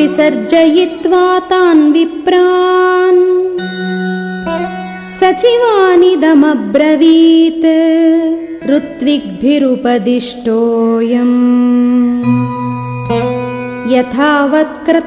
विसर्जयित्वा तान् विप्रान्। सचिवानिदमब्रवीत् ऋत्विग्भिरुपदिष्टोऽयम्। यथावत्क्रतुराप्यता